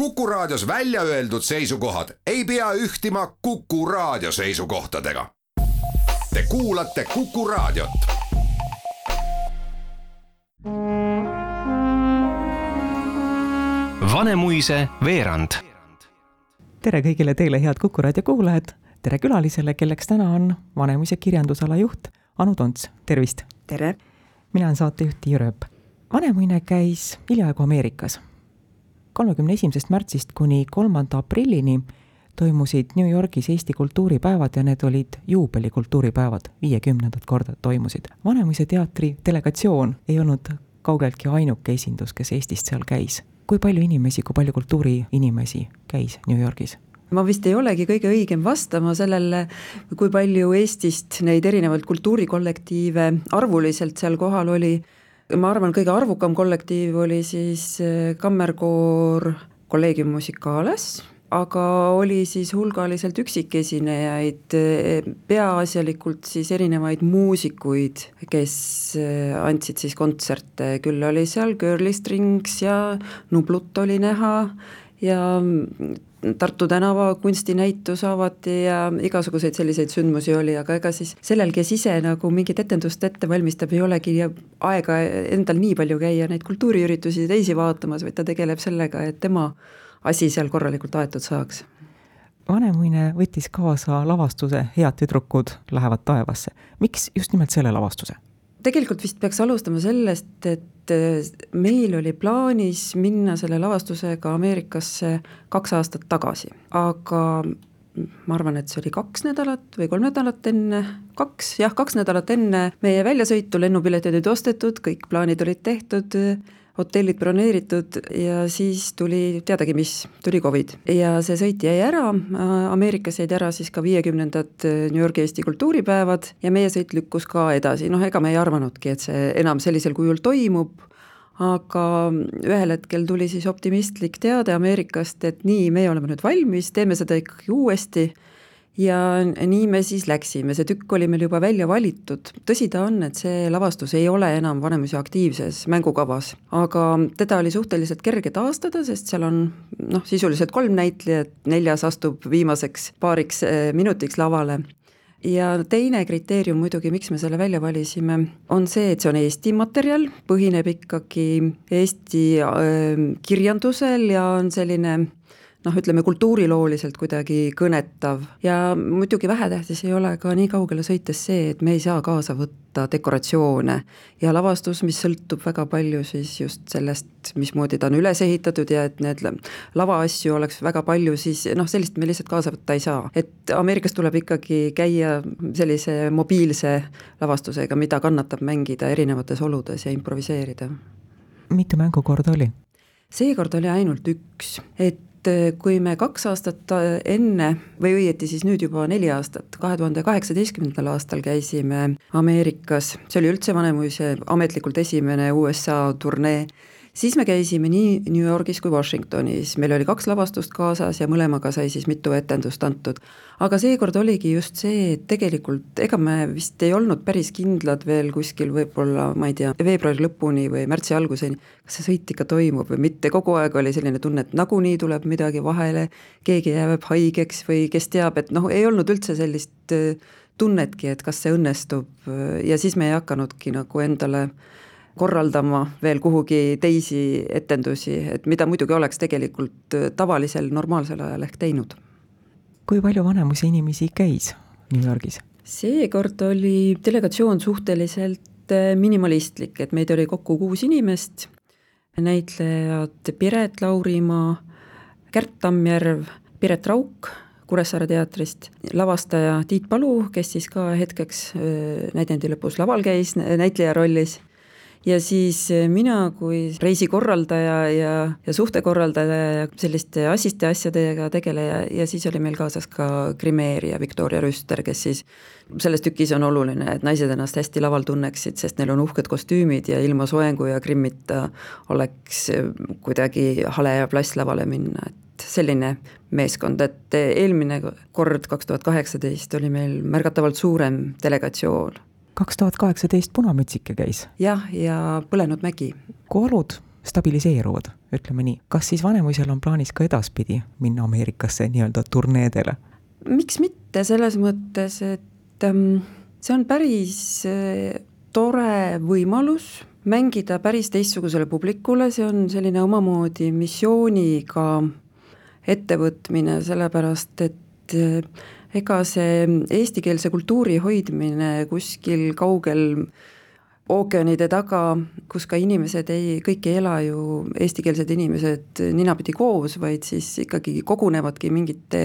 Kuku Raadios välja öeldud seisukohad ei pea ühtima Kuku Raadio seisukohtadega. Te kuulate Kuku Raadiot. Vanemuise veerand. tere kõigile teile, head Kuku raadio kuulajad. tere külalisele, kelleks täna on Vanemuise kirjandusala juht Anu Tonts, tervist. tere. mina olen saatejuht Tiia Rööp. Vanemuine käis hiljaaegu Ameerikas kolmekümne esimesest märtsist kuni kolmanda aprillini toimusid New Yorgis Eesti kultuuripäevad ja need olid juubelikultuuripäevad, viiekümnendat korda toimusid. Vanemuise teatri delegatsioon ei olnud kaugeltki ainuke esindus, kes Eestist seal käis. kui palju inimesi, kui palju kultuuriinimesi käis New Yorgis? ma vist ei olegi kõige õigem vastama sellele, kui palju Eestist neid erinevaid kultuurikollektiive arvuliselt seal kohal oli ma arvan, kõige arvukam kollektiiv oli siis eh, kammerkoor Collegium Musicales, aga oli siis hulgaliselt üksikesinejaid, eh, peaasjalikult siis erinevaid muusikuid, kes eh, andsid siis kontserte, küll oli seal Girly Strings ja Nublut oli näha ja Tartu tänava kunstinäitus avati ja igasuguseid selliseid sündmusi oli, aga ega siis sellel, kes ise nagu mingit etendust ette valmistab, ei olegi aega endal nii palju käia neid kultuuriüritusi teisi vaatamas, vaid ta tegeleb sellega, et tema asi seal korralikult aetud saaks. Vanemuine võttis kaasa lavastuse Head tüdrukud lähevad taevasse. miks just nimelt selle lavastuse? Tegelikult vist peaks alustama sellest, et äh, meil oli plaanis minna selle lavastusega Ameerikasse kaks aastat tagasi, aga ma arvan, et see oli kaks nädalat või kolm nädalat enne, kaks, jah, kaks nädalat enne meie väljasõitu, lennupiletid olid ostetud, kõik plaanid olid tehtud hotellid broneeritud ja siis tuli, teadagi mis, tuli Covid. Ja see sõit jäi ära, Ameerikas jäid ära siis ka viiekümnendad New Yorgi Eesti kultuuripäevad ja meie sõit lükkus ka edasi, noh ega me ei arvanudki, et see enam sellisel kujul toimub, aga ühel hetkel tuli siis optimistlik teade Ameerikast, et nii, meie oleme nüüd valmis, teeme seda ikkagi uuesti ja nii me siis läksime, see tükk oli meil juba välja valitud, tõsi ta on, et see lavastus ei ole enam Vanemuise aktiivses mängukavas, aga teda oli suhteliselt kerge taastada, sest seal on noh, sisuliselt kolm näitlejat, neljas astub viimaseks paariks eh, minutiks lavale. Ja teine kriteerium muidugi, miks me selle välja valisime, on see, et see on Eesti materjal, põhineb ikkagi Eesti äh, kirjandusel ja on selline noh, ütleme kultuurilooliselt kuidagi kõnetav ja muidugi vähetähtis ei ole ka nii kaugele sõites see, et me ei saa kaasa võtta dekoratsioone ja lavastus, mis sõltub väga palju siis just sellest, mismoodi ta on üles ehitatud ja et need lavaasju oleks väga palju, siis noh, sellist me lihtsalt kaasa võtta ei saa. et Ameerikas tuleb ikkagi käia sellise mobiilse lavastusega, mida kannatab mängida erinevates oludes ja improviseerida. mitu mängukorda oli? seekord oli ainult üks, et et äh, kui me kaks aastat äh, enne või õieti siis nüüd juba neli aastat, kahe tuhande kaheksateistkümnendal aastal käisime Ameerikas, see oli üldse Vanemuise ametlikult esimene USA turnee siis me käisime nii New Yorgis kui Washingtonis, meil oli kaks lavastust kaasas ja mõlemaga sai siis mitu etendust antud. aga seekord oligi just see, et tegelikult ega me vist ei olnud päris kindlad veel kuskil võib-olla, ma ei tea, veebruari lõpuni või märtsi alguseni, kas see sõit ikka toimub või mitte, kogu aeg oli selline tunne, et nagunii tuleb midagi vahele, keegi jääb haigeks või kes teab, et noh, ei olnud üldse sellist äh, tunnetki, et kas see õnnestub. Ja siis me ei hakanudki nagu endale korraldama veel kuhugi teisi etendusi, et mida muidugi oleks tegelikult äh, tavalisel normaalsel ajal ehk teinud. kui palju Vanemuise inimesi käis New Yorgis? seekord oli delegatsioon suhteliselt äh, minimalistlik, et meid oli kokku kuus inimest, näitlejad Piret Laurimaa, Kärt Tammjärv, Piret Rauk Kuressaare teatrist, lavastaja Tiit Palu, kes siis ka hetkeks äh, näidendi lõpus laval käis näitleja rollis ja siis eh, mina kui reisikorraldaja ja, ja suhtekorraldaja ja selliste assiste asjadega tegeleja ja siis oli meil kaasas ka grimeerija Viktoria Rüster, kes siis selles tükis on oluline, et naised ennast hästi laval tunneksid, sest neil on uhked kostüümid ja ilma soengu ja grimmita oleks eh, kuidagi hale ja plass lavale minna, et selline meeskond, et eelmine kord, kaks tuhat kaheksateist, oli meil märgatavalt suurem delegatsioon kaks tuhat kaheksateist Punamütsike käis. jah, ja Põlenud mägi. kui olud stabiliseeruvad, ütleme nii. kas siis Vanemuisel on plaanis ka edaspidi minna Ameerikasse nii-öelda turneedele? miks mitte, selles mõttes, et ähm, see on päris äh, tore võimalus mängida päris teistsugusele publikule, see on selline omamoodi missiooniga ettevõtmine, sellepärast et äh, ega see eestikeelse kultuuri hoidmine kuskil kaugel ookeanide taga, kus ka inimesed ei, kõik ei ela ju, eestikeelsed inimesed ninapidi koos, vaid siis ikkagi kogunevadki mingite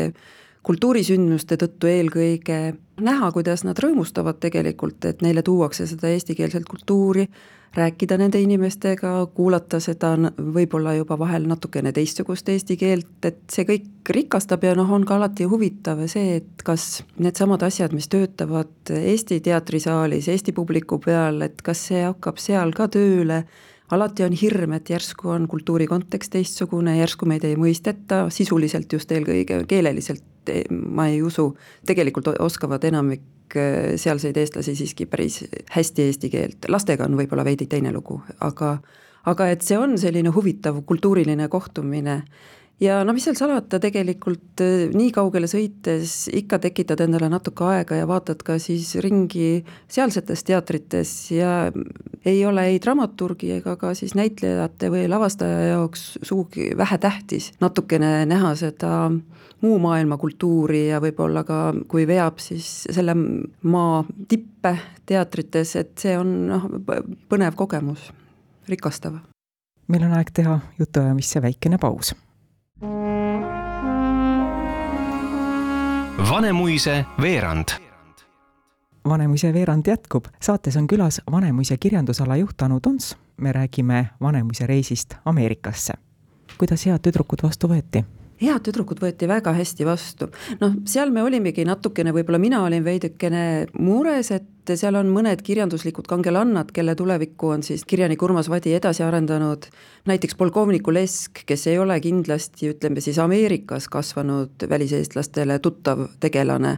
kultuurisündmuste tõttu eelkõige näha, kuidas nad rõõmustavad tegelikult, et neile tuuakse seda eestikeelset kultuuri, rääkida nende inimestega, kuulata seda võib-olla juba vahel natukene teistsugust eesti keelt, et see kõik rikastab ja noh, on ka alati huvitav see, et kas needsamad asjad, mis töötavad Eesti teatrisaalis, Eesti publiku peal, et kas see hakkab seal ka tööle, alati on hirm, et järsku on kultuuri kontekst teistsugune, järsku meid ei mõisteta, sisuliselt just eelkõige, keeleliselt ma ei usu, tegelikult oskavad enamik sealseid eestlasi siiski päris hästi eesti keelt, lastega on võib-olla veidi teine lugu, aga aga et see on selline huvitav kultuuriline kohtumine ja no mis seal salata, tegelikult äh, nii kaugele sõites ikka tekitad endale natuke aega ja vaatad ka siis ringi sealsetes teatrites ja ei ole ei dramaturgi ega ka siis näitlejate või lavastaja jaoks sugugi vähetähtis natukene näha seda muu maailma kultuuri ja võib-olla ka, kui veab, siis selle maa tippe teatrites, et see on noh, põnev kogemus, rikastav. meil on aeg teha jutuajamisse väikene paus Vanemuise veerand. Vanemuise veerand jätkub, saates on külas Vanemuise kirjandusala juht Anu Tons. me räägime Vanemuise reisist Ameerikasse. kuidas head tüdrukud vastu võeti? Head tüdrukud võeti väga hästi vastu. noh, seal me olimegi natukene, võib-olla mina olin veidikene mures, et seal on mõned kirjanduslikud kangelannad, kelle tulevikku on siis kirjanik Urmas Vadi edasi arendanud, näiteks polkovniku Lesk, kes ei ole kindlasti, ütleme siis Ameerikas kasvanud väliseestlastele tuttav tegelane,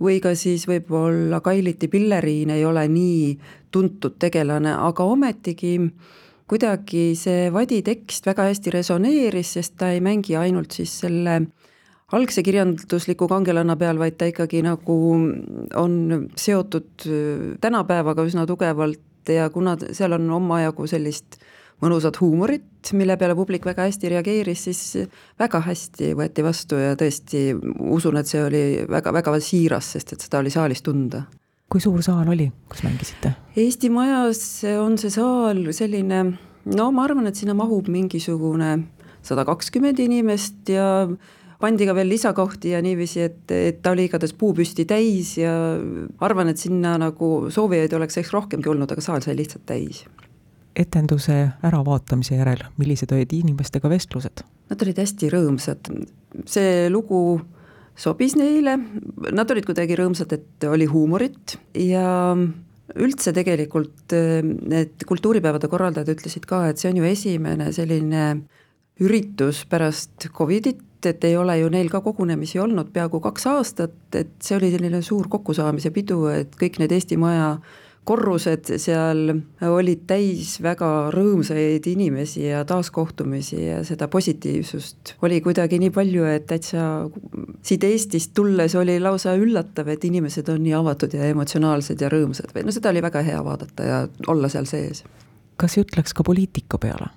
või ka siis võib-olla Kailiti Pilleriin ei ole nii tuntud tegelane, aga ometigi kuidagi see Vadi tekst väga hästi resoneeris, sest ta ei mängi ainult siis selle algse kirjandusliku kangelanna peal, vaid ta ikkagi nagu on seotud tänapäevaga üsna tugevalt ja kuna seal on omajagu sellist mõnusat huumorit, mille peale publik väga hästi reageeris, siis väga hästi võeti vastu ja tõesti usun, et see oli väga-väga siiras, sest et seda oli saalis tunda kui suur saal oli, kus mängisite? Eesti Majas on see saal selline, no ma arvan, et sinna mahub mingisugune sada kakskümmend inimest ja pandi ka veel lisakohti ja niiviisi, et, et ta oli igatahes puupüsti täis ja arvan, et sinna nagu soovijaid oleks eks rohkemgi olnud, aga saal sai lihtsalt täis. etenduse äravaatamise järel, millised olid inimestega vestlused? Nad olid hästi rõõmsad, see lugu sobis neile, nad olid kuidagi rõõmsad, et oli huumorit ja üldse tegelikult eh, need kultuuripäevade korraldajad ütlesid ka, et see on ju esimene selline üritus pärast Covidit, et ei ole ju neil ka kogunemisi olnud peaaegu kaks aastat, et see oli selline suur kokkusaamise pidu, et kõik need Eesti Maja korrused seal olid täis väga rõõmsaid inimesi ja taaskohtumisi ja seda positiivsust oli kuidagi nii palju, et täitsa siit Eestist tulles oli lausa üllatav, et inimesed on nii avatud ja emotsionaalsed ja rõõmsad või no seda oli väga hea vaadata ja olla seal sees. kas jutt läks ka poliitika peale?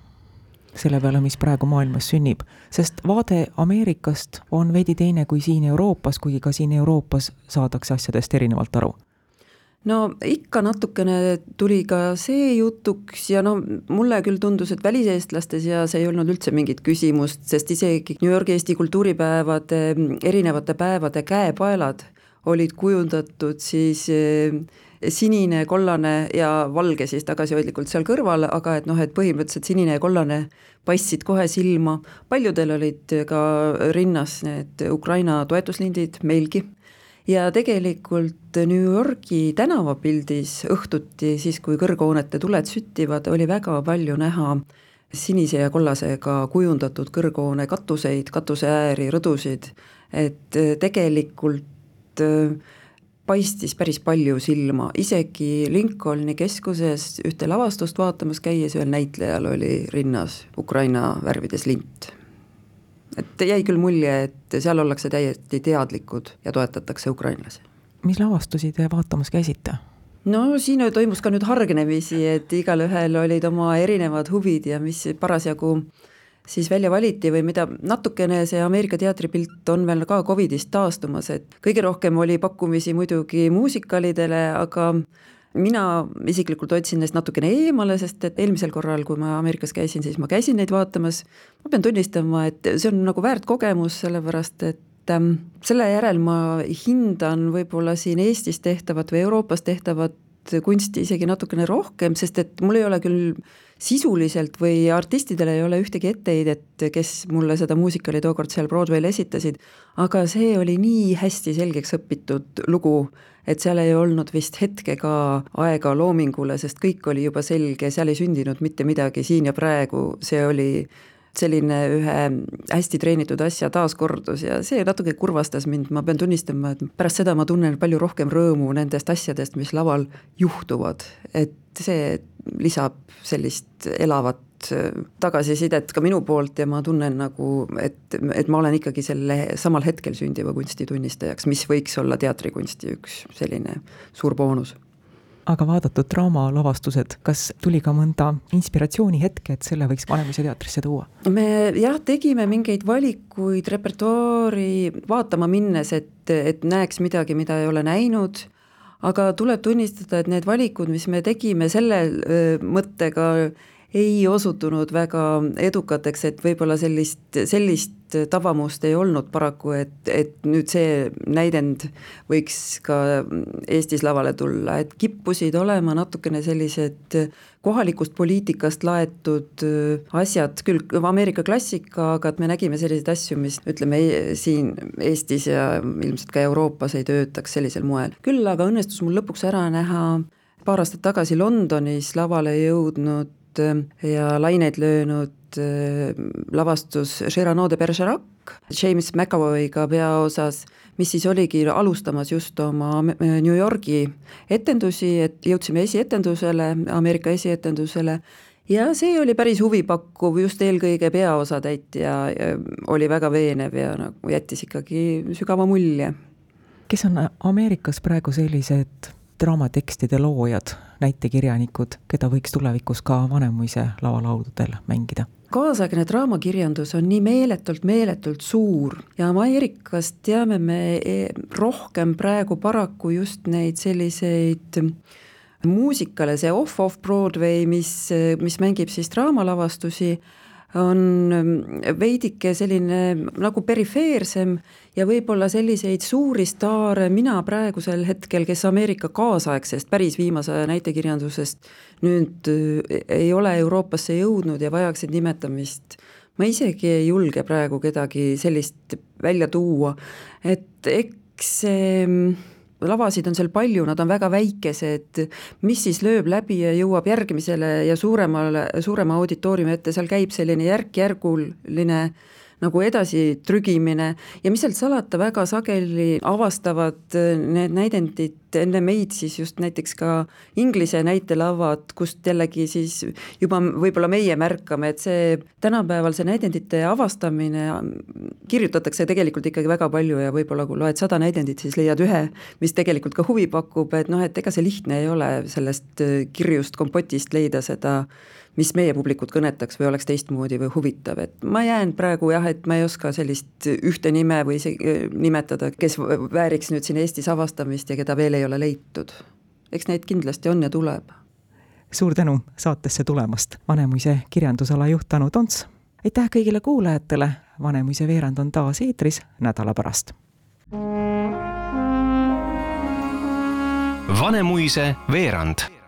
selle peale, mis praegu maailmas sünnib, sest vaade Ameerikast on veidi teine kui siin Euroopas, kuigi ka siin Euroopas saadakse asjadest erinevalt aru no ikka natukene tuli ka see jutuks ja no mulle küll tundus, et väliseestlaste seas ei olnud üldse mingit küsimust, sest isegi New Yorgi Eesti kultuuripäevade erinevate päevade käepaelad olid kujundatud siis eh, sinine, kollane ja valge siis tagasihoidlikult seal kõrval, aga et noh, et põhimõtteliselt sinine ja kollane paistsid kohe silma, paljudel olid ka rinnas need Ukraina toetuslindid, meilgi ja tegelikult New Yorgi tänavapildis õhtuti, siis kui kõrghoonete tuled süttivad, oli väga palju näha sinise ja kollasega kujundatud kõrghoone katuseid, katuseääri, rõdusid, et tegelikult paistis päris palju silma, isegi Lincolni keskuses ühte lavastust vaatamas käies ühel näitlejal oli rinnas Ukraina värvides lint. Et jäi küll mulje, et seal ollakse täiesti teadlikud ja toetatakse ukrainlasi. mis lavastusi te vaatamas käisite? no siin toimus ka nüüd hargnemisi, et igalühel olid oma erinevad huvid ja mis parasjagu siis välja valiti või mida natukene see Ameerika teatripilt on veel ka Covidist taastumas, et kõige rohkem oli pakkumisi muidugi muusikalidele, aga mina isiklikult hoidsin neist natukene eemale, sest et eelmisel korral, kui ma Ameerikas käisin, siis ma käisin neid vaatamas, ma pean tunnistama, et see on nagu väärt kogemus, sellepärast et ähm, selle järel ma hindan võib-olla siin Eestis tehtavat või Euroopas tehtavat kunsti isegi natukene rohkem, sest et mul ei ole küll sisuliselt või artistidel ei ole ühtegi etteheidet, kes mulle seda muusikali tookord seal Broadway'l esitasid, aga see oli nii hästi selgeks õpitud lugu, et seal ei olnud vist hetkega aega loomingule, sest kõik oli juba selge, seal ei sündinud mitte midagi siin ja praegu, see oli selline ühe hästi treenitud asja taaskordus ja see natuke kurvastas mind, ma pean tunnistama, et pärast seda ma tunnen palju rohkem rõõmu nendest asjadest, mis laval juhtuvad, et see lisab sellist elavat tagasisidet ka minu poolt ja ma tunnen nagu, et, et ma olen ikkagi selle samal hetkel sündiva kunsti tunnistajaks, mis võiks olla teatrikunsti üks selline suur boonus aga vaadatud draamalavastused, kas tuli ka mõnda inspiratsioonihetke, et selle võiks Vanemuise teatrisse tuua? me jah, tegime mingeid valikuid repertuaari vaatama minnes, et, et näeks midagi, mida ei ole näinud, aga tuleb tunnistada, et need valikud, mis me tegime selle mõttega, ei osutunud väga edukateks, et võib-olla sellist, sellist tabamust ei olnud paraku, et, et nüüd see näidend võiks ka Eestis lavale tulla, et kippusid olema natukene sellised kohalikust poliitikast laetud asjad, küll Ameerika klassika, aga et me nägime selliseid asju, mis ütleme, siin Eestis ja ilmselt ka Euroopas ei töötaks sellisel moel. küll aga õnnestus mul lõpuks ära näha paar aastat tagasi Londonis lavale jõudnud ja laineid löönud äh, lavastus Cyrano de Bergerac James McAvoy'ga peaosas, mis siis oligi alustamas just oma äh, New Yorgi etendusi, et jõudsime esietendusele, Ameerika esietendusele, ja see oli päris huvipakkuv, just eelkõige peaosatäitja oli väga veenev ja nagu jättis ikkagi sügava mulje. kes on Ameerikas praegu sellised draamatekstide loojad, näitekirjanikud, keda võiks tulevikus ka Vanemuise lavalaudadel mängida? kaasaegne draamakirjandus on nii meeletult, meeletult suur ja Ameerikas teame me e, rohkem praegu paraku just neid selliseid muusikale, see off-off Broadway, mis, mis mängib siis draamalavastusi on mm, veidike selline nagu perifeersem ja võib-olla selliseid suuri staare mina praegusel hetkel, kes Ameerika kaasaegsest, päris viimase aja näitekirjandusest nüüd äh, ei ole Euroopasse jõudnud ja vajaksid nimetamist, ma isegi ei julge praegu kedagi sellist välja tuua, et eks see mm, lavasid on seal palju, nad on väga väikesed, mis siis lööb läbi ja jõuab järgmisele ja suuremale, suurema auditooriumi ette, seal käib selline järk-järguline nagu edasitrügimine ja mis sealt salata, väga sageli avastavad need näidendid enne meid siis just näiteks ka Inglise näitelavad, kust jällegi siis juba võib-olla meie märkame, et see tänapäeval see näidendite avastamine kirjutatakse tegelikult ikkagi väga palju ja võib-olla kui loed sada näidendit, siis leiad ühe, mis tegelikult ka huvi pakub, et noh, et ega see lihtne ei ole sellest kirjust kompotist leida seda mis meie publikut kõnetaks või oleks teistmoodi või huvitav, et ma jään praegu jah, et ma ei oska sellist ühte nime või isegi nimetada, kes vääriks nüüd siin Eestis avastamist ja keda veel ei ole leitud. eks neid kindlasti on ja tuleb. suur tänu saatesse tulemast, Vanemuise kirjandusala juht Anu Tonts. aitäh kõigile kuulajatele, Vanemuise veerand on taas eetris nädala pärast. Vanemuise veerand